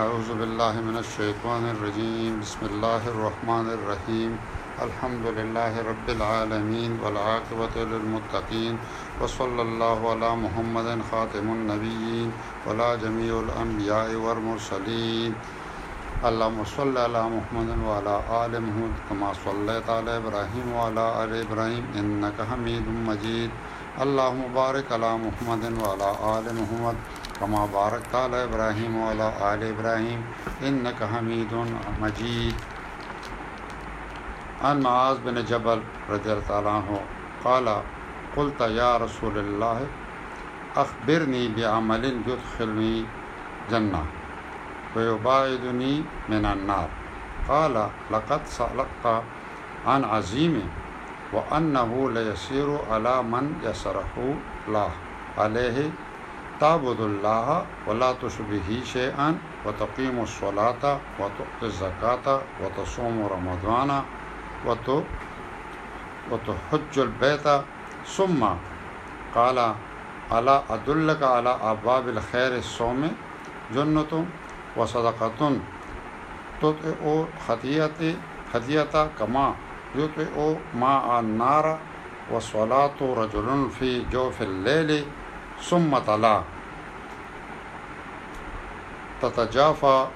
اعوذ باللہ من الشیطان الرجیم بسم اللہ الرحمن الرحیم الحمدللہ رب العالمین والعاقبت للمتقین وصل اللہ علی محمد خاتم النبیین ولا جمیع الانبیاء والمرسلین اللہم صل علی محمد وعلى آل محمد کما صلیت علی ابراہیم وعلى آل ابراہیم انکا حمید مجید اللہم بارک علی محمد وعلى آل محمد آل محمد کما بارک تعالیٰ ابراہیم والا آل ابراہیم انَََ حمید مجید ان معاذ بن جبل رضی اللہ تعالیٰ قال قلت یا رسول اللہ اخبرنی بعمل عمل جنہ ویباعدنی من النار قال لقد سألقت عن عظیم وانہو لیسیر علی من یسرحو اللہ علیہ علیہ تعبد الله ولا تشبه شيئا وتقيم الصلاة وتؤتي الزكاة وتصوم رمضان وتحج البيت ثم قال ألا أدلك على أبواب الخير الصوم جنة وصدقة تطئ خطيئتي خطيئة كما يطئ ماء النار والصلاة رجل في جوف الليل ثم طلع تتجافى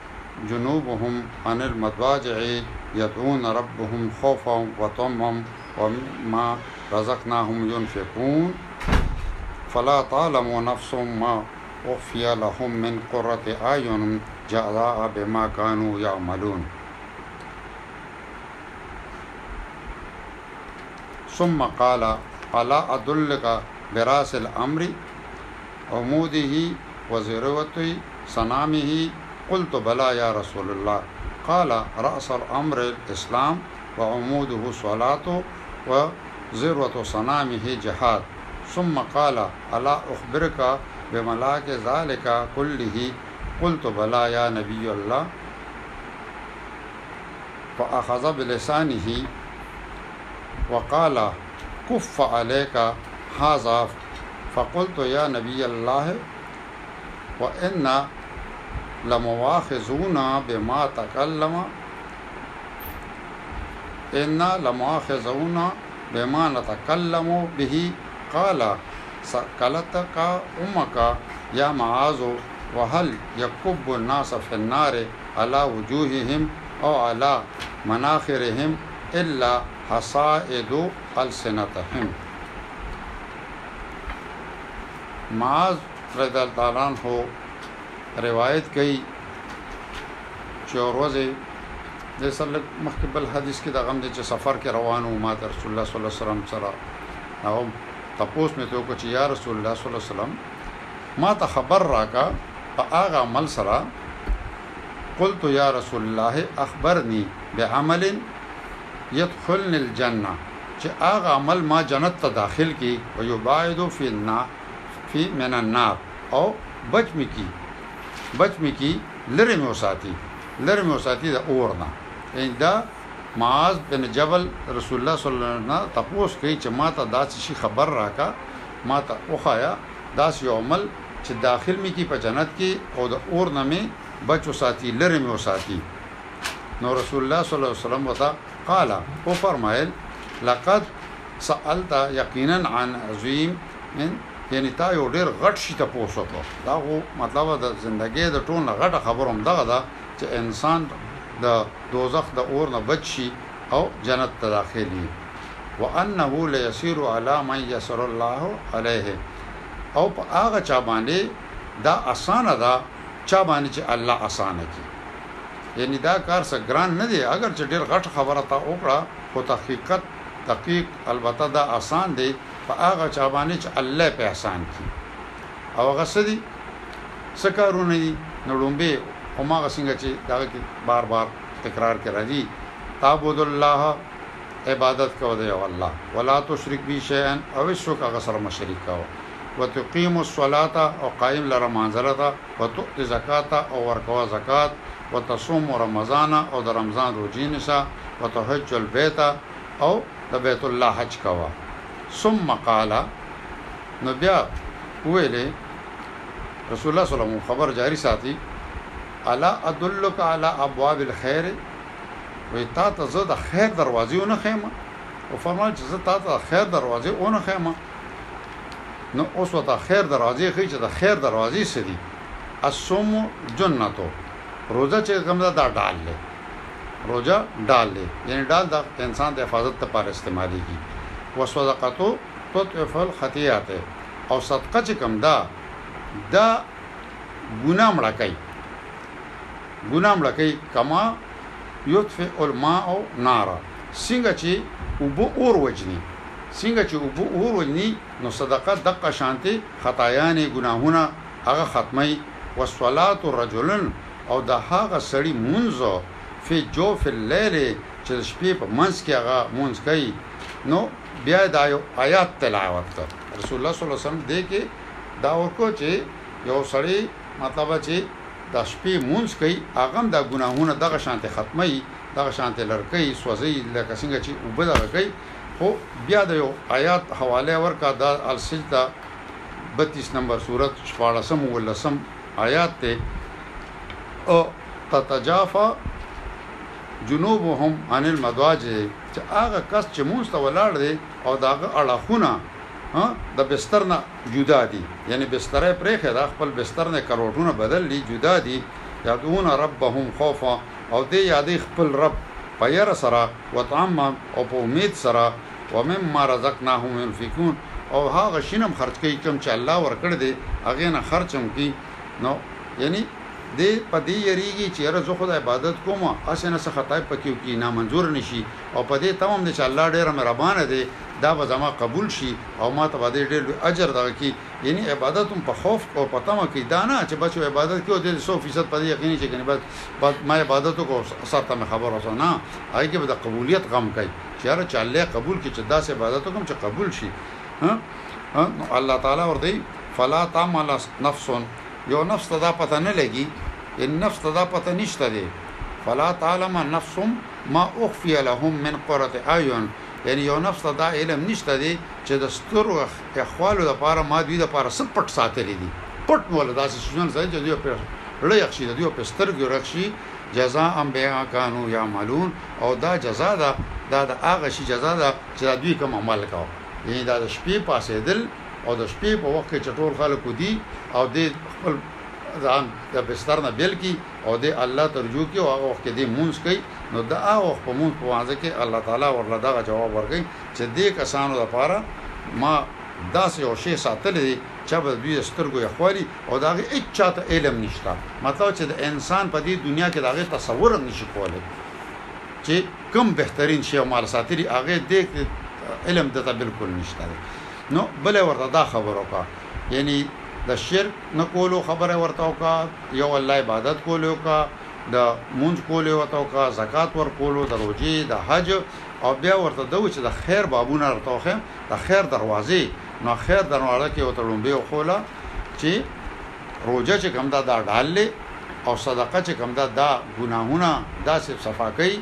جنوبهم عن المضاجع يدعون ربهم خوفا وطمعا ومما رزقناهم ينفقون فلا تعلم نفس ما أخفي لهم من قرة أعين جزاء بما كانوا يعملون ثم قال ألا أدلك براس الأمر عموده وذروة صنامه قلت بلى يا رسول الله قال رأس الأمر الإسلام وعموده صلاة وزروة صنامه جهاد ثم قال ألا أخبرك بملاك ذلك كله قلت بلى يا نبي الله فأخذ بلسانه وقال كف عليك هذا فقل تو یا نبی اللہ و انواخون بےت تکلم لما لمواخون بے معت کل و بحی کال قلت کا یا معاذ و حل یا قب نا صف نار اللہ وجوہ و علا مناخر اللہ حسا دو معاذ رضی الله عنه روایت کوي چې ورځې د سلک مخکې بل حدیث کې دا غم دي چې سفر کې روانو ما د رسول الله صلی الله علیه وسلم سره او تاسو مې ته وکړي یا رسول الله صلی الله علیه وسلم ما ته خبر راکا په هغه عمل سره قلت یا رسول الله اخبرني بعمل يدخلني الجنه چې هغه عمل ما جنت ته داخل کی او یبعد فی النار فی من النار او بچ می کی بچ می کی لره مو ساتي لره مو ساتي د اور نه ایندا معاذ بن جبل رسول الله صلی الله علیه وسلم تپوس کوي چې ماته داس شي خبر راکا ماته اوخایا داس یو عمل چې داخل می کی په جنت کې او د اور نه می بچو ساتي لره مو ساتي نو رسول الله صلی الله علیه وسلم وتا قال او فرمایل لقد سالت یقینا عن عظیم من یعنی تا یو ډیر غټ شي ته پوسوکو دا هو مطلب د ژوندۍ د ټون غټه خبروم دغه دا چې انسان د دوزخ د اور نه بچ شي او جنت ته داخلي وانه ليسير على من يسر الله عليه او په هغه چا باندې دا اسانه ده چا باندې چې الله اسانه کی یعنی دا کار سره ګران نه دی اگر چې ډیر غټ خبره تا وکړه خو تحقیقت تحقیق البته دا آسان دی په هغه چا باندې چې الله په احسان کی او هغه سدي سکارونه دي نړومبه هما غسنګ چې دا کې بار بار تکرار کې راځي تعبد الله عبادت کو دی او الله ولا تشرک بی شیئا او شرک هغه سره مشرک کو وتقيم الصلاه او قائم لرمانزلته وتؤتي زکات او ورکوا زکات وتصوم رمضان او د رمضان روزینه سا وتحج البيت او د بیت الله حج کوا ثم قال نو بیا ویلې رسول الله صلی الله علیه وسلم خبر جاری ساتي الا ادلک علی ابواب الخير وی تا ته زه د خیر دروازې نه خیمه او فرمایل چې زه تا ته خیر دروازې نه خیمه نو اوس وته خیر دروازې خې چې د خیر دروازې سدي الصوم جنته روزه چې کوم دا ډال له روجا ډال دی یعنی ډال د انسان د حفاظت لپاره استعمالېږي وسوذقتو تطفف الخطيئات او صدقه چې کوم دا دا ګناه مړه کوي ګناه مړه کوي کما یطفئ الماء نارا څنګه چې وبو اور وجني څنګه چې وبو اور وجني نو صدقه دقه شانتي خطایان ګناهونه هغه ختمي وصلات الرجل او د هغه سړي منځو فی جو فی الليل چې شپې په منځ کې هغه مونږ کوي نو بیا د آیات تلاوت رسول الله صلی الله علیه وسلم دې کې دا ورکو چې یو سړی مطلب چې د شپې مونږ کوي هغه د ګناهونو دغه شانته ختمي دغه شانته لړکې سوځي لکه څنګه چې وبد راکې خو بیا د یو آیات حواله ورکا دا السجدہ 32 نمبر سورۃ 14 ولسم آیات ته او تتجافا جنوبهم عن المدواج چې هغه کس چې مونږ ته ولاړ دی او داغه اړخونه ها د بستر نه جدا دي یعنی بستر پرې خدا خپل بستر نه کروټونه بدل دي جدا دي یادون ربهم خوفا او دې یادې خپل رب پیر سره وطعم او په امید سره ومما رزقناهم ينفقون او هغه شینم خرج کوي کوم چې الله ورکړ دي هغه نه خرچم کی نو یعنی دی پدې یریږي چې رزه خدای عبادت کوم اسنه څه خطای پکې کی نه منزور نشي او پدې تمام دي چې الله ډېر مهربان دی دا به زما قبول شي او ما ته باندې ډېر اجر دغه کی یعنی عبادت هم په خوف او پتا ما کې دا نه چې بچو عبادت کې او دې 100% پدې یقیني چې کنه بس ما عبادت کو ساته مې خبر اوسه نه هغه کې به د قبولیت غم کوي چې را چاله قبول کې چې دا سه عبادت کوم چې قبول شي ها الله تعالی ور دی فلا تعمل نفس یو نفس ته دا پته نه لګي ان نفس ته دا پته نشته دی فلا تعلم نفس ما اخفي لهم من قرة اعين یعنی یو نفس ته دا علم نشته دی چې د سترو اخوالو لپاره ما دوی لپاره سب پټ ساتلی دي پټ مول داسې شون سره چې دوی په لړ یخشي دوی په سترګو رخشي جزاء ام بیا کانو یعملون او دا جزاء دا دا هغه شی جزاء دا چې دوی کوم عمل کاوه یعنی دا شپې پاسې دل او د شپې په وخت کې چټول خلکو دی او د خپل ځان د بستر نه بیل کی او د الله ترجو کی او هغه وخت کې د مونږ کوي نو دا هغه په مونږ په وانځ کې الله تعالی ورله دا جواب ورکړي چې دې کسانو لپاره ما داسې یو شی ساتلې دی چې به دوی سترګو یې خوري او دا غي هیڅ چاته علم نشته مطلب چې د انسان په دې دنیا کې دا غي تصور نشي کولای چې کوم بهترین شی مال ساتري هغه دې علم دته بالکل نشته نو بل ورته دا خبر وکا یعنی د شرک نه کولو خبره ورته وکا یو الله عبادت کولو کا د مونږ کولو ورته وکا زکات ور کولو د روزي د حج او بیا ورته د چې د خیر بابونه ورته د خیر دروازې نو خیر دروازه کې ورته لومبه خوله چې روزه چې کمدا دا ډاللې او صدقه چې کمدا دا ګناهونه دا صرف صفا کوي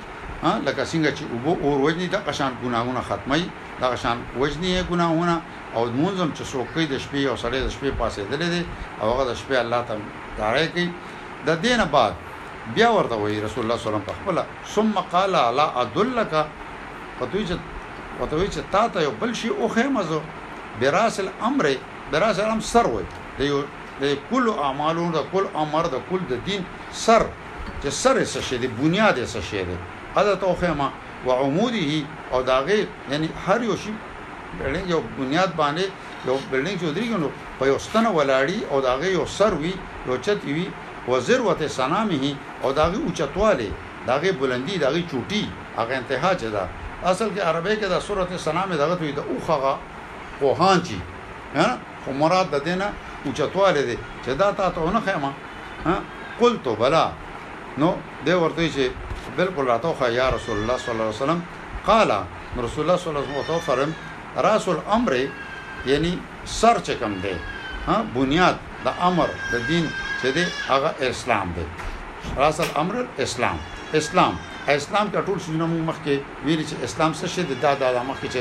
لکه څنګه چې او اور وجني دا قشان ګناهونه ختمي دغه شان وجنی ګناهونه او مونږم چې څوک د شپې او سړې د شپې پاسې دلې دي او هغه د شپې الله ته داړې کوي د دینه بعد بیا ورته وایي رسول الله صلی الله علیه وسلم خپل ثم قال لا ادلک پتوی چې پتوی چې تا ته یو بل شی او خیمزو براس الامر براس الامر سر وي د یو د کل اعمالونو د کل امر د کل د دین سر چې سر یې څه شی دی بنیاد یې څه شی دی ادا ته خیمه وعموده او داغه یعنی هر یو شی بلډینګ یو بنیاد باندې یو بلډینګ چې درېږي نو په یو ستنه ولاړی او داغه یو سر وی یو چت وی وزروت سنامه او داغه اوچتواله داغه بلندی داغه چوټي هغه انتها چدا اصل کې عربی کې دا صورت سنامه دغه وی د اوخغه کوهان چی ها خو مراد د دینه اوچتواله دي چې دا تاسو نه خېما ها قلت بلا نو دی ورته چې بالکل راته خو یا رسول الله صلی الله علیه وسلم قال رسول الله صلی الله علیه وسلم فرم راس الامر یعنی سر چکم دی ها بنیاد د امر د دین چې دی هغه اسلام دی راس الامر اسلام اسلام اسلام کا ټول سونه موږ مخکې ویل چې اسلام څه شی دی دا د مخکې چې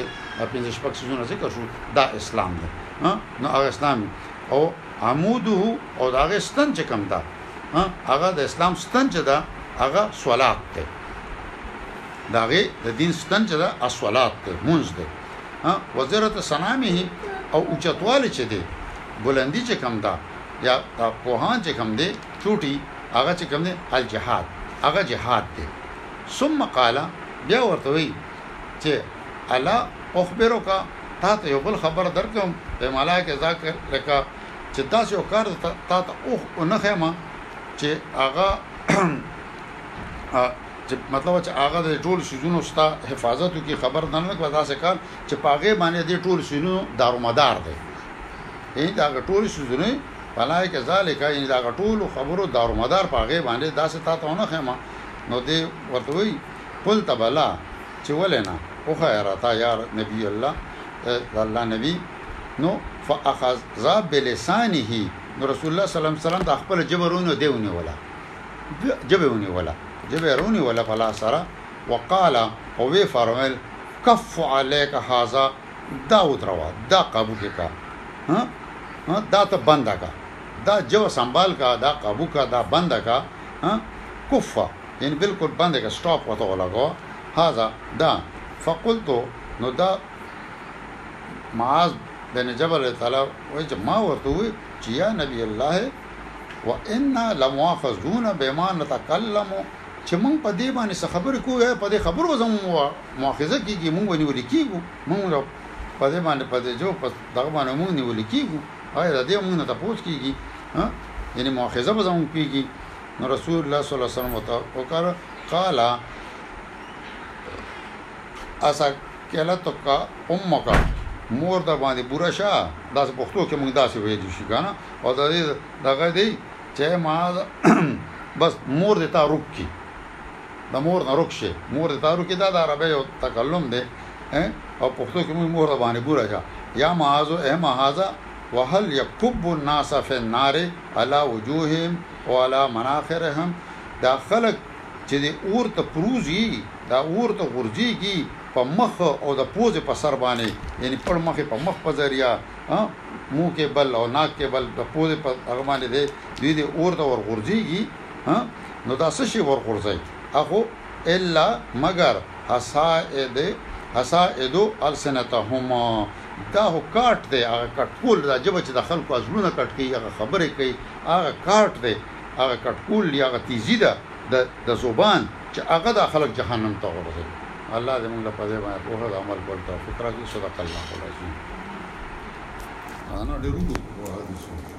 پنځه شپږ سونه ذکر شو دا اسلام دی ها نو هغه اسلام او عموده او دا غستن چې کوم دا هغه د اسلام ستن چې دا هغه صلات ده داغه د دین ستن چې ده اصلات ده مونږ ده ها وزارت سنامه او اوچتواله چې ده بلندی چې کم ده یا پوهان چې کم ده چوټي هغه چې کم ده الجهاد هغه جهاد ده ثم قال بیا ورته وی چې الا اخبروک تا ته یو بل خبر درکم به ملائکه ذکر لکا چې تاسو کار تا ته اوخ نه خېما چې هغه چې مطلب چې هغه د ټول سيزونو ستا حفاظت کی خبر نه لګ ودا سکه چې پاغه باندې د ټول سيزونو دارومدار دی یی دا ټول سيزونه پلای کې ذالک یی دا ټول خبرو دارومدار پاغه باندې داسې تا ته نه خېما نو دې ورته وی پل تبلا چې ولنا او خیراتا یا نبی الله الله نبی نو فاخذ ذاب بلسانه نو رسول الله صلی الله علیه وسلم د خپل جبرونو دیونه ولا جبهونه ولا جبرونی ولا فلا سرا وقال او وی فرمل کف علیک هاذا دا وتروا دا قابو کې کا ها ها دا ته بندا کا دا جو سنبال کا دا قابو کا دا بندا کا ها کف یعنی بالکل بندا کا سٹاپ وته لگا هاذا دا فقلت نو دا معاذ بن جبل تعالی وای چې ما ورته وی چې یا نبی الله و انا لمواخذون بما نتكلم چې مونږ په دې باندې خبرې کوو په دې خبرو زموږ مؤاخذه کیږي مونږ باندې ولیکيږو مونږ په دې باندې په دې جو په دغه باندې مونږ نه ولیکيږو آیا دې مونږ نه تاسو کیږي ها یعنی مؤاخذه به زموږ کیږي نو رسول الله صلی الله علیه وسلم او کار قال اسا کله تو کا امک مور د باندې بورا شاه داس پښتو کې مونږ داسې ویل شي کنه او دا دې دغه دې چې ما بس مور دې تا روک کی د مور نه روک شي مور ته تارو کې دا د عربی او تکلم دی او پښتو کې موږ مور باندې بوره جا یا معاذ اے معاذا وهل يكب الناس في النار على وجوههم وعلى مناخرهم دا خلق چې د اور ته پروزي دا اور ته غورځي کی په مخ او د پوز په سر باندې یعنی پر مخ په مخ په ذریعہ مو کې بل او ناک کې بل د پوز په هغه باندې دی د اور ته ور غورځيږي نو دا څه شي ور غورځي اخو الا مگر حسائد حسائد السنتهما دا هو کاټ دی هغه کټکول دا جبه چې د خلکو ازلونه کټ کوي هغه خبره کوي هغه کاټ دی هغه کټکول یا هغه تیزی ده د زبان چې هغه د خلک جهنم ته ورسوي الله دې موږ په دې باندې په هغه عمل ورته فکر کوي صدق الله العظیم انا ډیرو وو حدیث